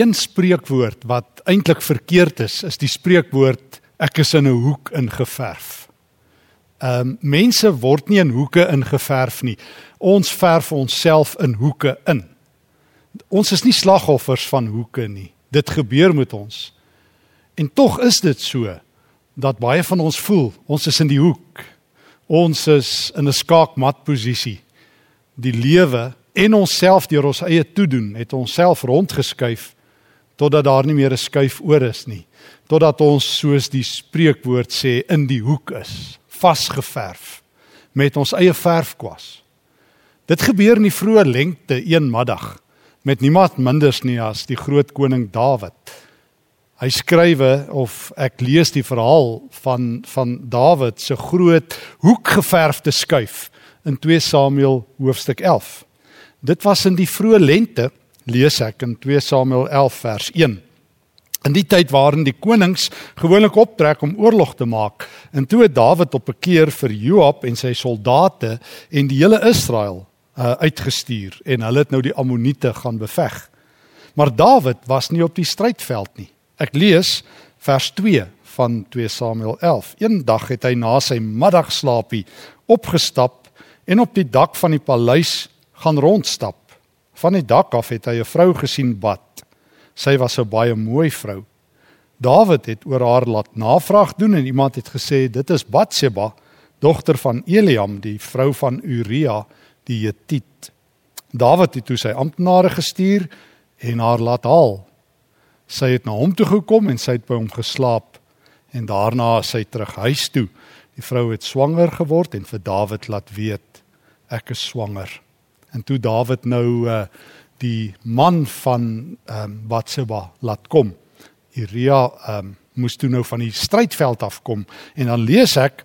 een spreekwoord wat eintlik verkeerd is, is die spreekwoord ek is in 'n hoek ingeverf. Ehm um, mense word nie in hoeke ingeverf nie. Ons verf onsself in hoeke in. Ons is nie slagoffers van hoeke nie. Dit gebeur met ons. En tog is dit so dat baie van ons voel ons is in die hoek. Ons is in 'n skaakmat posisie. Die lewe en onsself deur ons eie toedoen het onsself rondgeskuif totdat daar nie meer 'n skuif oor is nie totdat ons soos die spreekwoord sê in die hoek is vasgeverf met ons eie verfkwas. Dit gebeur in die vroeë lengte een middag met niemand minders nie as die groot koning Dawid. Hy skrywe of ek lees die verhaal van van Dawid se groot hoekgeverfde skuif in 2 Samuel hoofstuk 11 Dit was in die vroeë lente, lees ek in 2 Samuel 11 vers 1. In die tyd waarin die konings gewoonlik optrek om oorlog te maak, en toe het Dawid op 'n keer vir Joab en sy soldate en die hele Israel uh, uitgestuur en hulle het nou die Ammoniete gaan beveg. Maar Dawid was nie op die strydveld nie. Ek lees vers 2 van 2 Samuel 11. Eendag het hy na sy middagslaapie opgestap en op die dak van die paleis gaan rondstap. Van die dak af het hy 'n vrou gesien bad. Sy was 'n baie mooi vrou. Dawid het oor haar laat navraag doen en iemand het gesê dit is Batseba, dogter van Eliam, die vrou van Uria die Hetit. Dawid het toe sy amptenare gestuur en haar laat haal. Sy het na hom toe gekom en sy het by hom geslaap en daarna sy terug huis toe. Die vrou het swanger geword en vir Dawid laat weet ek is swanger. En toe Dawid nou uh die man van ehm um, Batseba laat kom. Uria ehm um, moes toe nou van die strydveld afkom en dan lees ek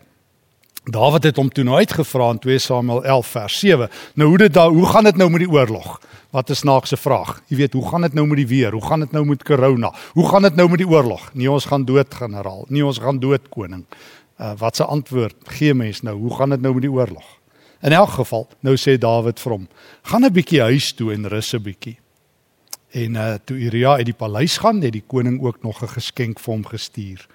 Dawid het hom toe nou uitgevra in 2 Samuel 11 vers 7. Nou hoe dit daar hoe gaan dit nou met die oorlog? Wat is naakse vraag? Jy weet, hoe gaan dit nou met die weer? Hoe gaan dit nou met corona? Hoe gaan dit nou met die oorlog? Nee, ons gaan dood generaal. Nee, ons gaan dood koning. Uh wat se antwoord gee mens nou? Hoe gaan dit nou met die oorlog? In elk geval, nou sê Dawid vir hom: "Gaan 'n bietjie huis toe en rus 'n bietjie." En uh toe Uria uit die paleis gaan, het die koning ook nog 'n geskenk vir hom gestuur.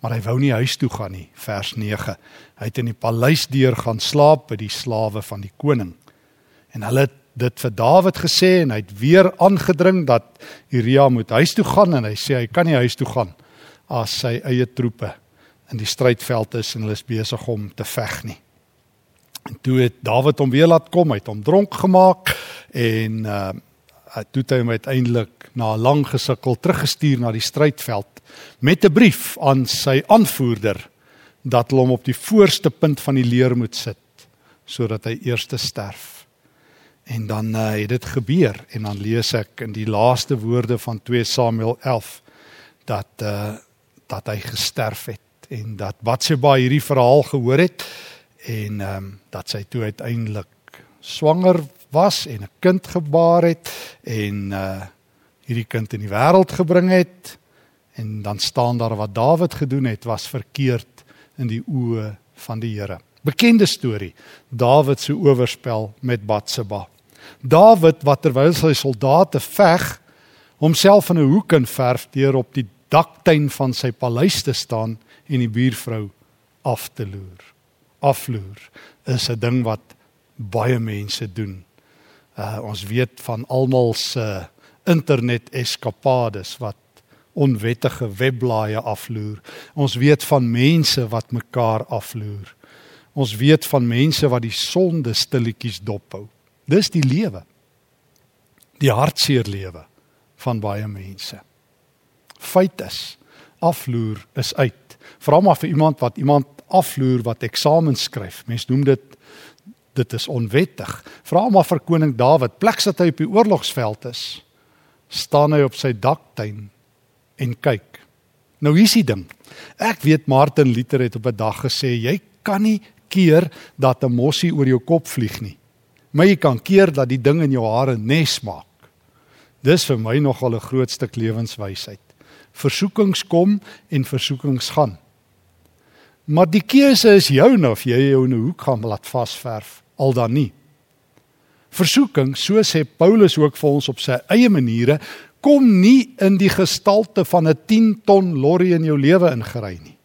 Maar hy wou nie huis toe gaan nie, vers 9. Hy het in die paleis deur gaan slaap by die slawe van die koning. En hulle het dit vir Dawid gesê en hy het weer aangedring dat Uria moet huis toe gaan en hy sê hy kan nie huis toe gaan as sy eie troepe in die strydveld is en hulle is besig om te veg nie. En toe het Dawid hom weer laat kom, hy het hom dronk gemaak en uh toe het hy hom uiteindelik na 'n lang gesukkel teruggestuur na die strydveld met 'n brief aan sy aanvoerder dat hulle hom op die voorste punt van die leer moet sit sodat hy eers sterf. En dan uh, het dit gebeur en dan lees ek in die laaste woorde van 2 Samuel 11 dat uh dat hy gesterf het en dat Batseba hierdie verhaal gehoor het en ehm um, dat sy toe uiteindelik swanger was en 'n kind gebaar het en uh hierdie kind in die wêreld gebring het en dan staan daar wat Dawid gedoen het was verkeerd in die oë van die Here. Bekende storie. Dawid se oorspel met Batseba. Dawid wat terwyl sy soldate veg homself in 'n hoek in verf deur op die daktuin van sy paleis te staan en die buurvrou af te loer afloer is 'n ding wat baie mense doen. Uh ons weet van almal se internet eskapades wat onwettige webblaaie afloer. Ons weet van mense wat mekaar afloer. Ons weet van mense wat die sonde stilletjies dophou. Dis die lewe. Die hartseer lewe van baie mense. Feit is, afloer is uit. Vra maar vir iemand wat iemand afloer wat eksamens skryf. Mense noem dit dit is onwettig. Vra maar vir koning Dawid, plek sit hy op die oorlogsveld is, staan hy op sy daktuin en kyk. Nou hier's die ding. Ek weet Martin Luther het op 'n dag gesê jy kan nie keer dat 'n mossie oor jou kop vlieg nie. Maar jy kan keer dat die ding in jou hare nes maak. Dis vir my nogal 'n groot stuk lewenswysheid. Versoekings kom en versoekings gaan. Maar die keuse is jou nou of jy jou in 'n hoek gaan laat vasverf al dan nie. Versoeking, so sê Paulus ook vir ons op sy eie maniere, kom nie in die gestalte van 'n 10 ton lorry in jou lewe ingery nie.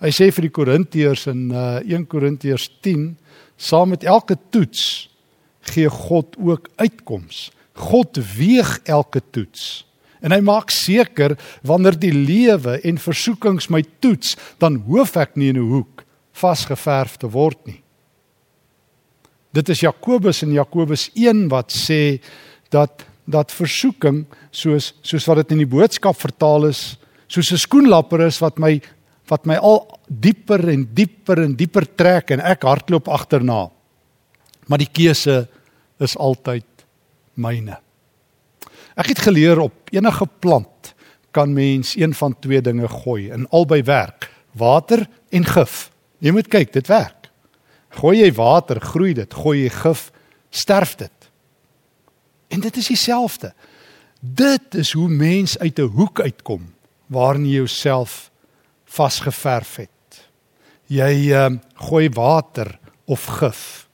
Hy sê vir die Korintiërs in uh, 1 Korintiërs 10, saam met elke toets gee God ook uitkoms. God weeg elke toets. En hy maak seker wanneer die lewe en versoekings my toets, dan hoef ek nie in 'n hoek vasgeverf te word nie. Dit is Jakobus in Jakobus 1 wat sê dat dat versoeking soos soos wat dit in die boodskap vertaal is, soos 'n skoenlapper is wat my wat my al dieper en dieper en dieper trek en ek hardloop agterna. Maar die keuse is altyd myne. Ek het geleer op enige plant kan mens een van twee dinge gooi en albei werk, water en gif. Jy moet kyk, dit werk. Gooi jy water, groei dit. Gooi jy gif, sterf dit. En dit is dieselfde. Dit is hoe mens uit 'n hoek uitkom waarin jy jouself vasgeverf het. Jy uh, gooi water of gif.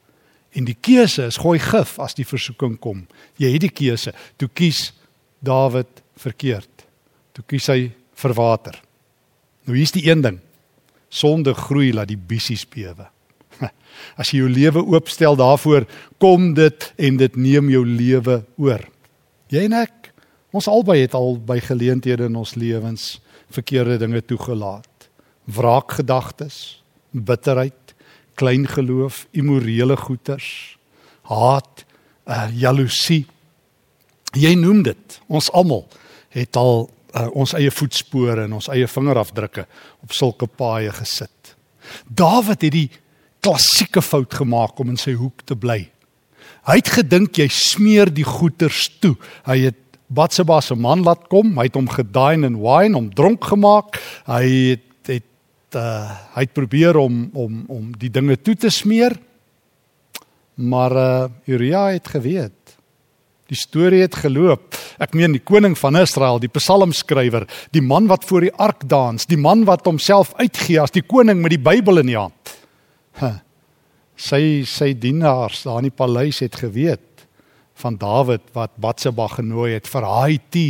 En die keuse is gooi gif as die versoeking kom. Jy het die keuse. Toe kies Dawid verkeerd. Toe kies hy vir water. Nou hier's die een ding. Sonde groei laat die bissies bewe. As jy jou lewe oopstel daarvoor, kom dit en dit neem jou lewe oor. Jy en ek, ons albei het al by geleenthede in ons lewens verkeerde dinge toegelaat. Wraakgedagtes, bitterheid, klein geloof, immorele goeters, haat, uh, jaloesie. Jy noem dit. Ons almal het al uh, ons eie voetspore en ons eie vingerafdrukke op sulke paaie gesit. Dawid het die klassieke fout gemaak om in sy hoek te bly. Hy het gedink jy smeer die goeters toe. Hy het Batseba se man laat kom, hy het hom gedine en wine om dronk gemaak. Hy het uh hy het probeer om om om die dinge toe te smeer. Maar uh Uria het geweet. Die storie het geloop. Ek meen die koning van Israel, die psalmskrywer, die man wat voor die ark dans, die man wat homself uitgee as die koning met die Bybel in die hand. Huh. Sy sy dienaars daar in die paleis het geweet van Dawid wat Batseba genooi het vir Haiti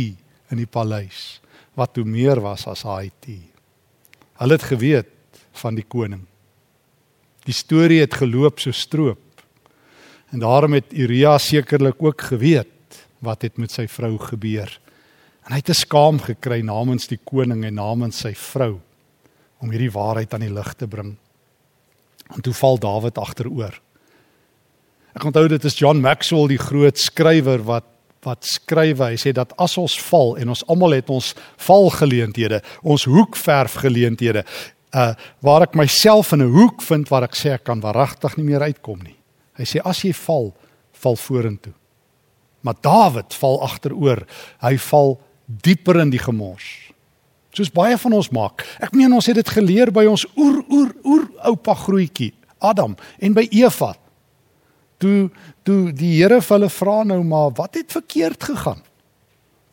in die paleis wat toe meer was as Haiti. Hulle het geweet van die koning. Die storie het geloop so stroop. En daarom het Uria sekerlik ook geweet wat het met sy vrou gebeur. En hy het 'n skaam gekry namens die koning en namens sy vrou om hierdie waarheid aan die lig te bring. En toe val Dawid agteroor. Ek onthou dit is John Maxwell die groot skrywer wat wat skryf hy sê dat as ons val en ons almal het ons valgeleenthede, ons hoekverf geleenthede, uh waar ek myself in 'n hoek vind waar ek sê ek kan waaragtig nie meer uitkom nie. Hy sê as jy val, val vorentoe. Maar Dawid val agteroor. Hy val dieper in die gemors. Soos baie van ons maak. Ek meen ons het dit geleer by ons oer oer oer oupa grootjie Adam en by Eva toe toe die Here vir hulle vra nou maar wat het verkeerd gegaan?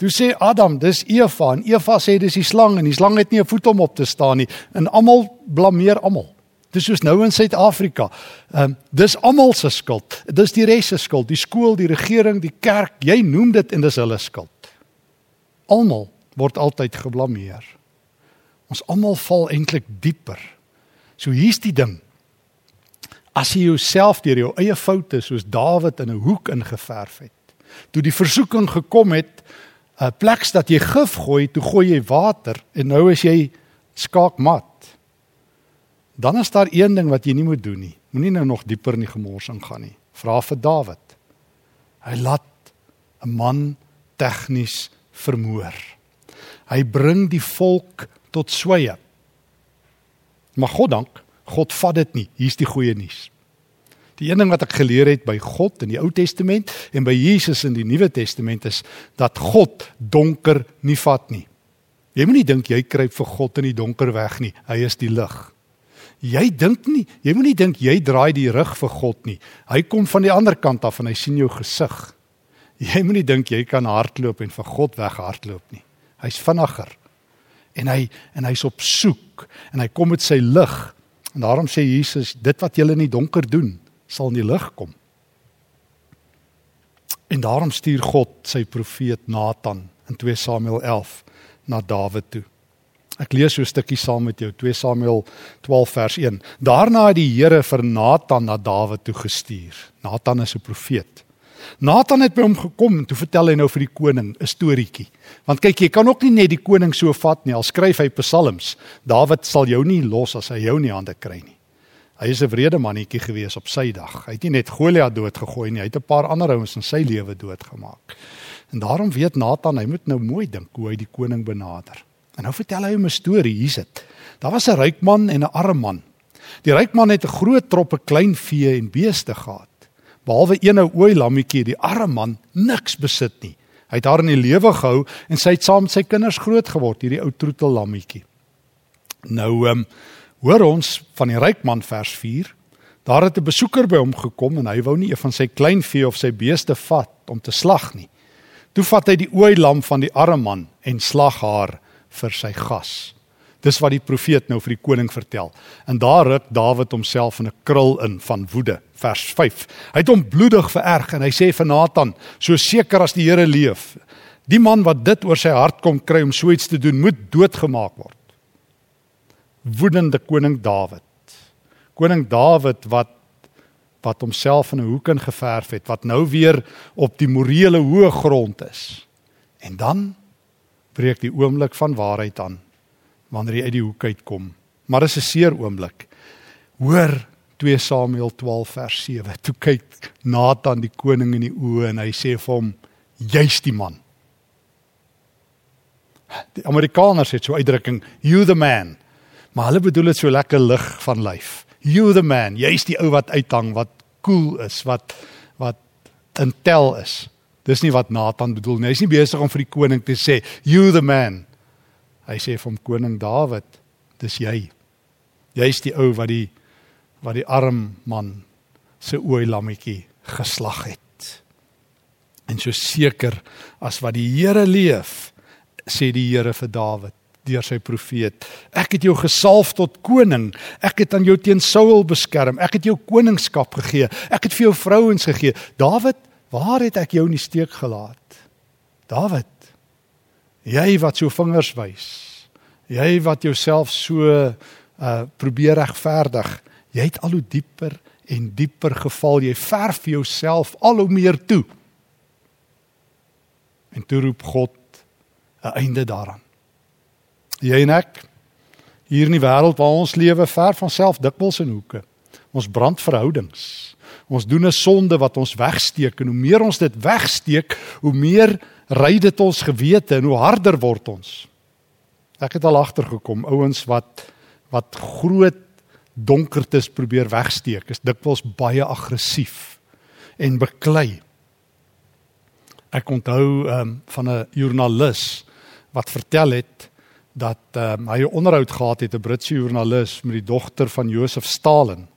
Toe sê Adam, dis Eva en Eva sê dis die slang en die slang het nie 'n voet om op te staan nie en almal blameer almal. Dis soos nou in Suid-Afrika. Ehm um, dis almal se skuld. Dis die res se skuld, die skool, die regering, die kerk, jy noem dit en dis hulle skuld. Almal word altyd geblameer. Ons almal val eintlik dieper. So hier's die ding. As jy jouself deur jou eie foute soos Dawid in 'n hoek ingeverf het, toe die versoeking gekom het, 'n plek dat jy gif gooi, toe gooi jy water en nou is jy skaakmat. Dan is daar een ding wat jy nie moet doen nie. Moenie nou nog dieper in die gemors ingaan nie. Vra vir Dawid. Hy laat 'n man tegnies vermoor. Hy bring die volk tot sweye. Maar God dank, God vat dit nie. Hier's die goeie nuus. Die een ding wat ek geleer het by God in die Ou Testament en by Jesus in die Nuwe Testament is dat God donker nie vat nie. Jy moenie dink jy kruip vir God in die donker weg nie. Hy is die lig. Jy dink nie, jy moenie dink jy draai die rug vir God nie. Hy kom van die ander kant af en hy sien jou gesig. Jy moenie dink jy kan hardloop en vir God weghardloop nie. Hy's vinniger. En hy en hy's op soek en hy kom met sy lig En daarom sê Jesus, dit wat julle in die donker doen, sal in die lig kom. En daarom stuur God sy profeet Nathan in 2 Samuel 11 na Dawid toe. Ek lees so 'n stukkie saam met jou 2 Samuel 12 vers 1. Daarna het die Here vir Nathan na Dawid toe gestuur. Nathan is 'n profeet. Nathan het by hom gekom en toe vertel hy nou vir die koning 'n storieetjie. Want kyk, jy kan ook nie net die koning so vat nie. Al skryf hy psalms, Dawid sal jou nie los as hy jou nie hande kry nie. Hy is 'n wrede mannetjie gewees op sy dag. Hy het nie net Goliat doodgegooi nie, hy het 'n paar ander ouens in sy lewe doodgemaak. En daarom weet Nathan, hy moet nou mooi dink hoe hy die koning benader. En nou vertel hy hom 'n storie, hier's dit. Daar was 'n ryk man en 'n arm man. Die ryk man het 'n groot troppe klein vee en beeste gehad. Behalwe een ou ooi lammetjie, die arme man niks besit nie. Hy het haar in die lewe gehou en sy het saam met sy kinders groot geword, hierdie ou troetel lammetjie. Nou ehm um, hoor ons van die ryk man vers 4. Daar het 'n besoeker by hom gekom en hy wou nie een van sy klein vee of sy beeste vat om te slag nie. Toe vat hy die ooi lam van die arme man en slag haar vir sy gas. Dis wat die profeet nou vir die koning vertel. En daar ruk Dawid homself in 'n krul in van woede. Vers 5. Hy het hom bloedig vererg en hy sê vir Nathan: "So seker as die Here leef, die man wat dit oor sy hart kom kry om so iets te doen, moet doodgemaak word." Woedende koning Dawid. Koning Dawid wat wat homself in 'n hoek ingeverf het, wat nou weer op die morele hoë grond is. En dan breek die oomblik van waarheid aan wanneer jy uit die hoek uitkom. Maar dis 'n seer oomblik. Hoor 2 Samuel 12 vers 7. Toe kyk Nathan die koning in die oë en hy sê vir hom: "Jy's die man." Die Amerikaners het so uitdrukking: "You the man." Maar hulle bedoel dit so lekker lig van lyf. You the man. Jy's die ou wat uithang, wat cool is, wat wat intel is. Dis nie wat Nathan bedoel nie. Hy's nie besig om vir die koning te sê, "You the man." Hy sê vir hom koning Dawid, "Dis jy. Jy's die ou wat die wat die arm man se ooi lammetjie geslag het." En so seker as wat die Here leef, sê die Here vir Dawid deur sy profeet. Ek het jou gesalf tot koning. Ek het aan jou teen Saul beskerm. Ek het jou koningskap gegee. Ek het vir jou vrouens gegee. Dawid Waar het ek jou in die steek gelaat? Dawid. Jy wat so vingers wys. Jy wat jouself so uh probeer regverdig. Jy het al hoe dieper en dieper geval. Jy verf jouself al hoe meer toe. En toe roep God 'n einde daaraan. Jy en ek hier in die wêreld waar ons lewe verf onsself dikwels in hoeke. Ons brand verhoudings. Ons doen 'n sonde wat ons wegsteek en hoe meer ons dit wegsteek, hoe meer ry dit ons gewete en hoe harder word ons. Ek het al agtergekom, ouens wat wat groot donkertes probeer wegsteek, is dikwels baie aggressief en beklei. Ek onthou um, van 'n joernalis wat vertel het dat um, hy 'n onderhoud gehad het 'n Britse joernalis met die dogter van Josef Stalin.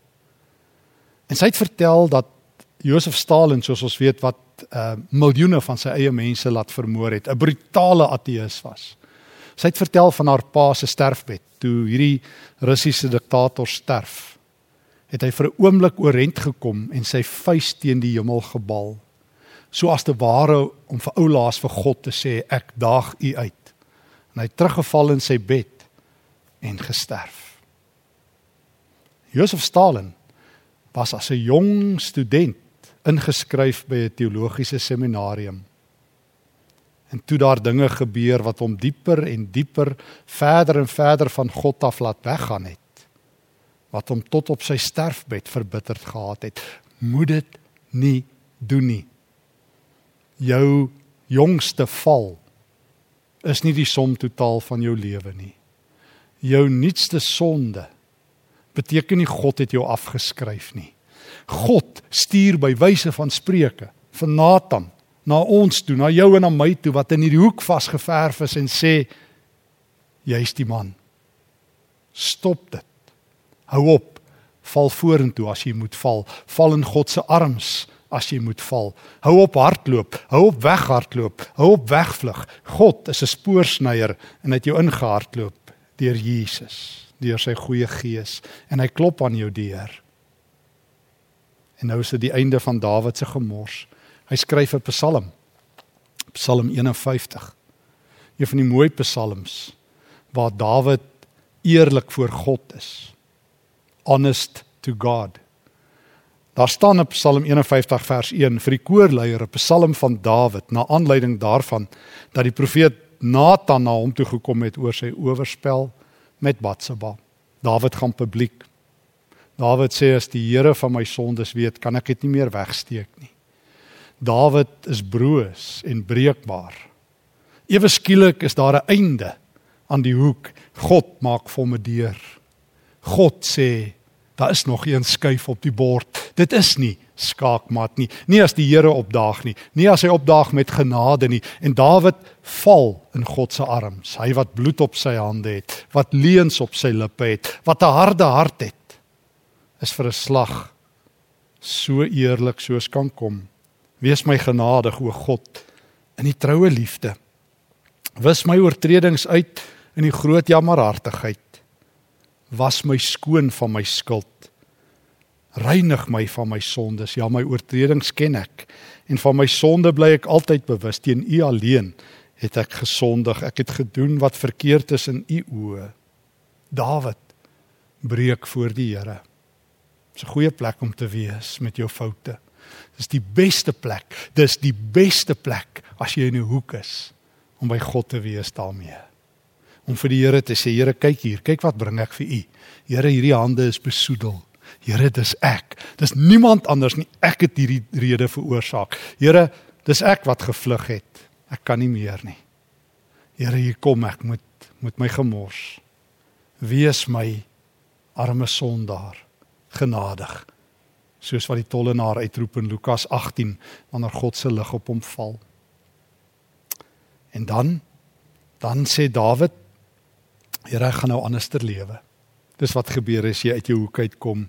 En sy het vertel dat Josef Stalin, soos ons weet, wat uh miljoene van sy eie mense laat vermoor het, 'n brutale ateïs was. Sy het vertel van haar pa se sterfbed toe hierdie Russiese diktator sterf. Het hy vir 'n oomblik oorent gekom en sy vuis teen die hemel gebal. Soos te ware om vir oulaas vir God te sê ek daag u uit. En hy het teruggeval in sy bed en gesterf. Josef Stalin was as 'n jong student ingeskryf by 'n teologiese seminarium. En toe daar dinge gebeur wat hom dieper en dieper verder en verder van God af laat weggaan het. Wat hom tot op sy sterfbed verbitterd gehad het. Moet dit nie doen nie. Jou jongste val is nie die som totaal van jou lewe nie. Jou nuutste sonde beteken nie God het jou afgeskryf nie. God stuur by wyse van spreuke vir Nathan na ons toe, na jou en na my toe wat in hierdie hoek vasgeverf is en sê jy's die man. Stop dit. Hou op. Val vorentoe as jy moet val. Val in God se arms as jy moet val. Hou op hardloop. Hou op weghardloop. Hou op wegvlug. God is 'n spoorsnyer en het jou ingehardloop deur Jesus deur sy goeie gees en hy klop aan jou deur. En nou is dit die einde van Dawid se gemors. Hy skryf 'n Psalm. Psalm 51. Een van die mooi psalms waar Dawid eerlik voor God is. Honest to God. Daar staan in Psalm 51 vers 1 vir die koorleier 'n psalm van Dawid na aanleiding daarvan dat die profeet Nathan na hom toe gekom het oor sy oorspel met Batseba. Dawid gaan publiek. Dawid sê as die Here van my sondes weet, kan ek dit nie meer wegsteek nie. Dawid is broos en breekbaar. Ewe skielik is daar 'n einde aan die hoek. God maak vir hom 'n deur. God sê, daar is nog een skuif op die bord. Dit is nie skaakmat nie. Nie as die Here opdaag nie, nie as hy opdaag met genade nie. En Dawid val in God se arms. Hy wat bloed op sy hande het, wat leuns op sy lippe het, wat 'n harde hart het, is vir 'n slag so eerlik soos kan kom. Wees my genadig o God in die troue liefde. Wis my oortredings uit in die groot jammerhartigheid. Was my skoon van my skuld reinig my van my sondes. Ja, my oortredings ken ek en van my sonde bly ek altyd bewus. Teen U alleen het ek gesondig. Ek het gedoen wat verkeerd is in U oë. Dawid breek voor die Here. Dis 'n goeie plek om te wees met jou foute. Dis die beste plek. Dis die beste plek as jy in 'n hoek is om by God te wees daarmee. Om vir die Here te sê, Here, kyk hier, kyk wat bring ek vir U. Here, hierdie hande is besoedel. Here, dis ek. Dis niemand anders nie. Ek het hierdie rede veroorsaak. Here, dis ek wat gevlug het. Ek kan nie meer nie. Here, hier kom ek met met my gemors. Wees my arme sondaar genadig. Soos wat die tollenaar uitroep in Lukas 18 wanneer God se lig op hom val. En dan dan sê Dawid Here, ek gaan nou anderster lewe. Dis wat gebeur as jy uit jou hoek uitkom.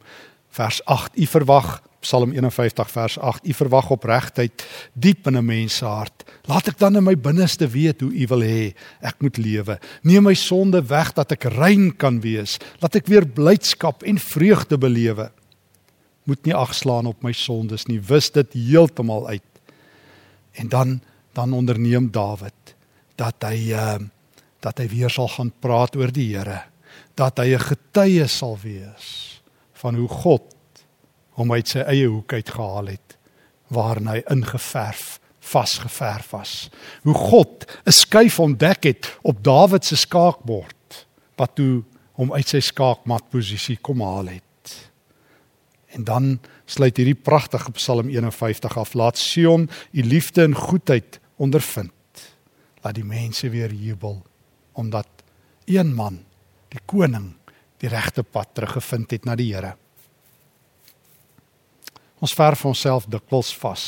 Vers 8: U verwag Psalm 51 vers 8: U verwag opregtheid diep in 'n mens se hart. Laat ek dan in my binneste weet hoe U wil hê ek moet lewe. Neem my sonde weg dat ek rein kan wees. Laat ek weer blydskap en vreugde belewe. Moet nie agslaan op my sondes nie. Wis dit heeltemal uit. En dan dan onderneem Dawid dat hy uh, dat hy weer sal gaan praat oor die Here dat hy 'n getuie sal wees van hoe God hom uit sy eie hoek uitgehaal het waarin hy ingeverf vasgeverf was. Hoe God 'n skuif ontdek het op Dawid se skaakbord wat toe hom uit sy skaakmat posisie kom haal het. En dan sluit hierdie pragtige Psalm 51 af. Laat Sion u liefde en goedheid ondervind. Laat die mense weer jubel omdat een man die koning die regte pad teruggevind het na die Here. Ons verf onsself dikwels vas.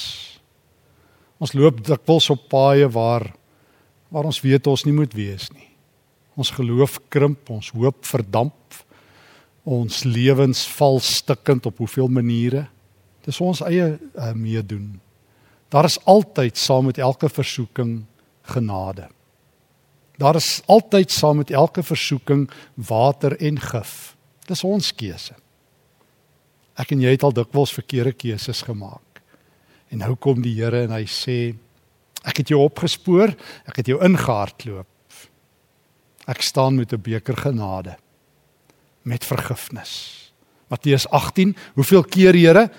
Ons loop dikwels op paaie waar waar ons weet ons nie moet wees nie. Ons geloof krimp, ons hoop verdamp. Ons lewens val stikkend op hoeveel maniere. Dis ons eie uh, meedoen. Daar is altyd saam met elke versoeking genade. Daar is altyd saam met elke versoeking water en gif. Dis ons keuse. Ek en jy het al dikwels verkeerde keuses gemaak. En nou kom die Here en hy sê ek het jou opgespoor, ek het jou ingehardloop. Ek staan met 'n beker genade met vergifnis. Matteus 18, hoeveel keer Here?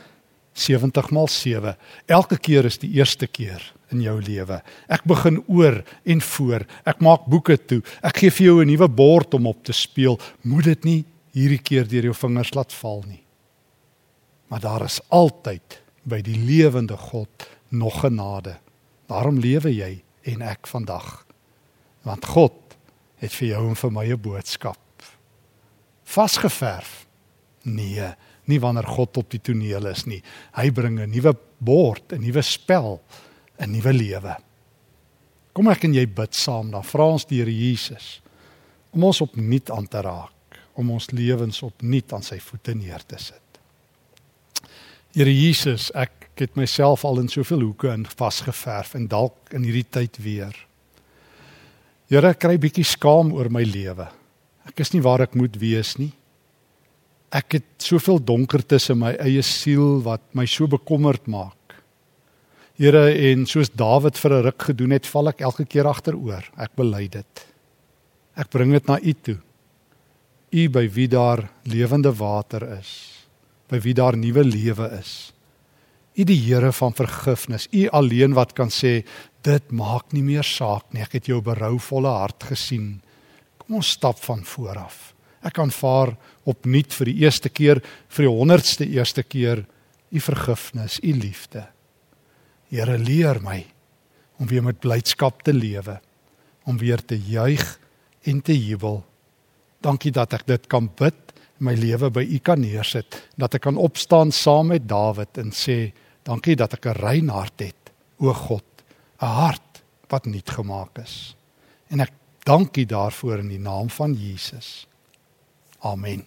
70 maal 7. Elke keer is die eerste keer in jou lewe. Ek begin oor en voor. Ek maak boeke toe. Ek gee vir jou 'n nuwe bord om op te speel. Moet dit nie hierdie keer deur jou vingers laat val nie. Maar daar is altyd by die lewende God nog genade. Daarom lewe jy en ek vandag. Want God het vir jou en vir my 'n boodskap. Vasgeverf. Nee, nie wanneer God op die toneel is nie. Hy bring 'n nuwe bord, 'n nuwe spel 'n nuwe lewe. Kom ek en jy bid saam dan vra ons die Here Jesus om ons opnuut aan te raak, om ons lewens opnuut aan sy voete neer te sit. Here Jesus, ek het myself al in soveel hoeke in vasgeverf en dalk in hierdie tyd weer. Here, ek kry bietjie skaam oor my lewe. Ek is nie waar ek moet wees nie. Ek het soveel donkertes in my eie siel wat my so bekommerd maak. Here en soos Dawid vir 'n ruk gedoen het, val ek elke keer agteroor. Ek bely dit. Ek bring dit na U toe. U by wie daar lewende water is, by wie daar nuwe lewe is. U die Here van vergifnis, U alleen wat kan sê dit maak nie meer saak nie. Ek het jou berouvolle hart gesien. Kom ons stap van voor af. Ek aanvaar opnuut vir die eerste keer, vir die 100ste eerste keer u vergifnis, u liefde. Here leer my om weer met blydskap te lewe, om weer te juig en te jubel. Dankie dat ek dit kan bid, my lewe by u kan neersit, dat ek kan opstaan saam met Dawid en sê, dankie dat ek 'n rein hart het, o God, 'n hart wat nuut gemaak is. En ek dankie daarvoor in die naam van Jesus. Amen.